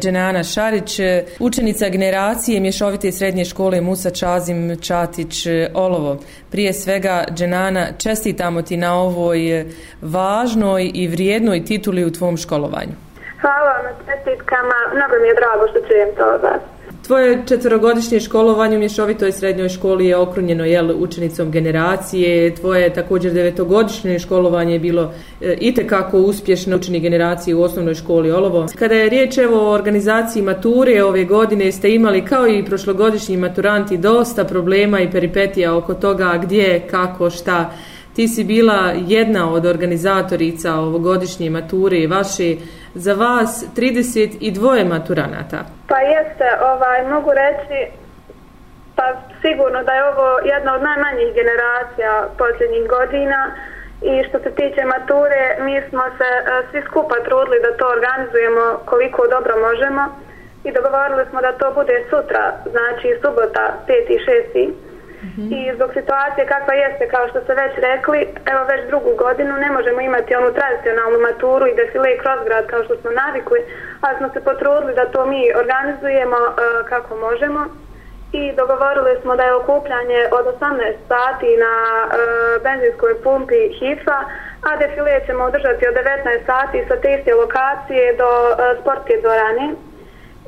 Dženana Šarić, učenica generacije mješovite srednje škole Musa Čazim Čatić Olovo. Prije svega, Dženana, čestitamo ti na ovoj važnoj i vrijednoj tituli u tvom školovanju. Hvala na čestitkama, mnogo mi je drago što čujem to od vas. Tvoje četvrogodišnje školovanje u mješovitoj srednjoj školi je okrunjeno jel, učenicom generacije. Tvoje također devetogodišnje školovanje je bilo e, itekako uspješno učeni generacije u osnovnoj školi Olovo. Kada je riječ evo, o organizaciji mature ove godine ste imali kao i prošlogodišnji maturanti dosta problema i peripetija oko toga gdje, kako, šta. Ti si bila jedna od organizatorica ovogodišnje mature vaše za vas 32 maturanata. Pa jeste, ovaj, mogu reći, pa sigurno da je ovo jedna od najmanjih generacija posljednjih godina i što se tiče mature, mi smo se a, svi skupa trudili da to organizujemo koliko dobro možemo i dogovorili smo da to bude sutra, znači subota 5. i 6. -hmm. I zbog situacije kakva jeste, kao što ste već rekli, evo već drugu godinu ne možemo imati onu tradicionalnu maturu i defile kroz grad kao što smo navikli, ali smo se potrudili da to mi organizujemo uh, kako možemo i dogovorili smo da je okupljanje od 18 sati na e, benzinskoj pumpi HIFA, a defile ćemo održati od 19 sati sa te iste lokacije do e, sportske dvorane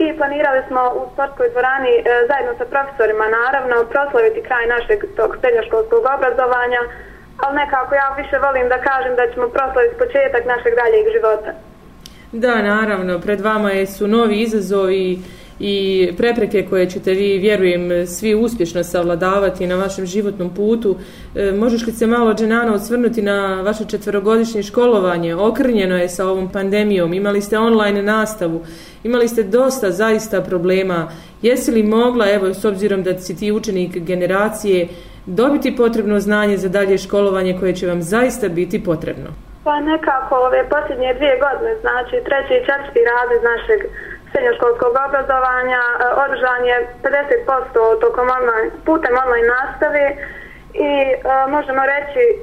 i planirali smo u sportskoj dvorani e, zajedno sa profesorima naravno proslaviti kraj našeg tog srednjoškolskog obrazovanja, ali nekako ja više volim da kažem da ćemo proslaviti početak našeg daljeg života. Da, naravno, pred vama su novi izazovi i prepreke koje ćete vi, vjerujem, svi uspješno savladavati na vašem životnom putu. E, možeš li se malo, Dženana, osvrnuti na vaše četverogodišnje školovanje? Okrnjeno je sa ovom pandemijom, imali ste online nastavu, imali ste dosta zaista problema. Jesi li mogla, evo, s obzirom da si ti učenik generacije, dobiti potrebno znanje za dalje školovanje koje će vam zaista biti potrebno? Pa nekako ove posljednje dvije godine, znači treći i četvrti razred iz našeg srednjoškolskog obrazovanja, e, održan je 50% tokom online, putem online nastave i e, možemo reći e,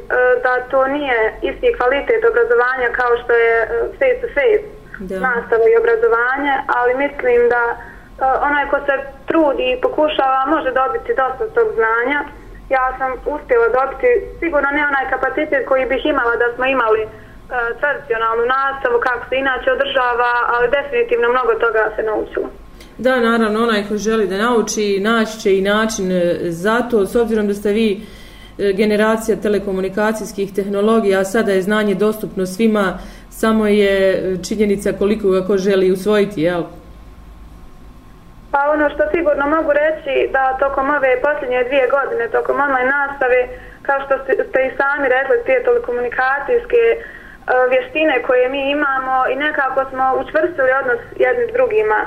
da to nije isti kvalitet obrazovanja kao što je face to face da. nastava i obrazovanje, ali mislim da e, onaj ko se trudi i pokušava može dobiti dosta tog znanja. Ja sam uspjela dobiti sigurno ne onaj kapacitet koji bih imala da smo imali tradicionalnu nastavu kako se inače održava, ali definitivno mnogo toga se naučilo. Da, naravno, onaj ko želi da nauči, naći će i način e, za to, s obzirom da ste vi e, generacija telekomunikacijskih tehnologija, a sada je znanje dostupno svima, samo je činjenica koliko ga ko želi usvojiti, jel? Pa ono što sigurno mogu reći da tokom ove posljednje dvije godine, tokom online nastave, kao što ste i sami rekli, te telekomunikacijske E, E, vještine koje mi imamo i nekako smo učvrstili odnos jedni s drugima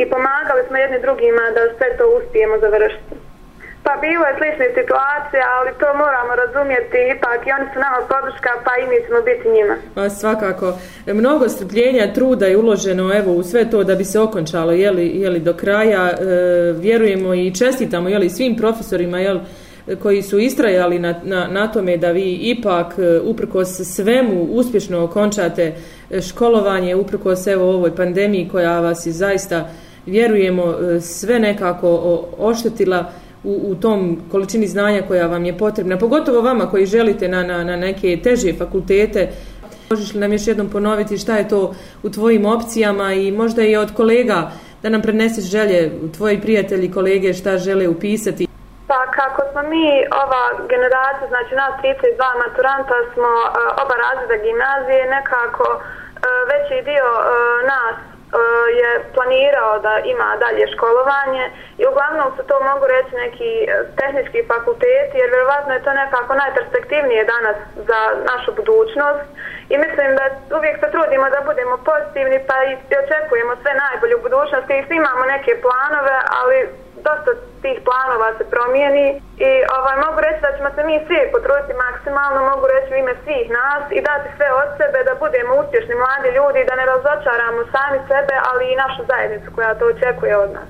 i pomagali smo jedni drugima da sve to uspijemo završiti. Pa bilo je slične situacije, ali to moramo razumjeti, ipak i oni su nama podrška, pa i mi ćemo biti njima. Pa svakako, mnogo strpljenja, truda je uloženo evo, u sve to da bi se okončalo jeli, jeli, do kraja. E, vjerujemo i čestitamo jeli, svim profesorima jeli, koji su istrajali na, na, na tome da vi ipak e, uprkos svemu uspješno okončate e, školovanje, uprkos evo ovoj pandemiji koja vas je zaista, vjerujemo, e, sve nekako oštetila u, u tom količini znanja koja vam je potrebna, pogotovo vama koji želite na, na, na neke teže fakultete, Možeš li nam još jednom ponoviti šta je to u tvojim opcijama i možda i od kolega da nam preneseš želje, tvoji prijatelji, kolege šta žele upisati? Smo mi, ova generacija, znači nas 32 maturanta, smo e, oba razreda gimnazije, nekako e, veći dio e, nas je planirao da ima dalje školovanje i uglavnom su to mogu reći neki tehnički fakulteti jer vjerovatno je to nekako najperspektivnije danas za našu budućnost i mislim da uvijek se trudimo da budemo pozitivni pa i očekujemo sve najbolje u budućnosti i svi imamo neke planove ali dosta tih planova se promijeni i ovaj, mogu reći da ćemo se mi svi potruditi maksimalno, mogu reći u ime svih nas i dati sve od sebe da budemo uspješni mladi ljudi, da ne razočaramo sami sebe, ali i našu zajednicu koja to očekuje od nas.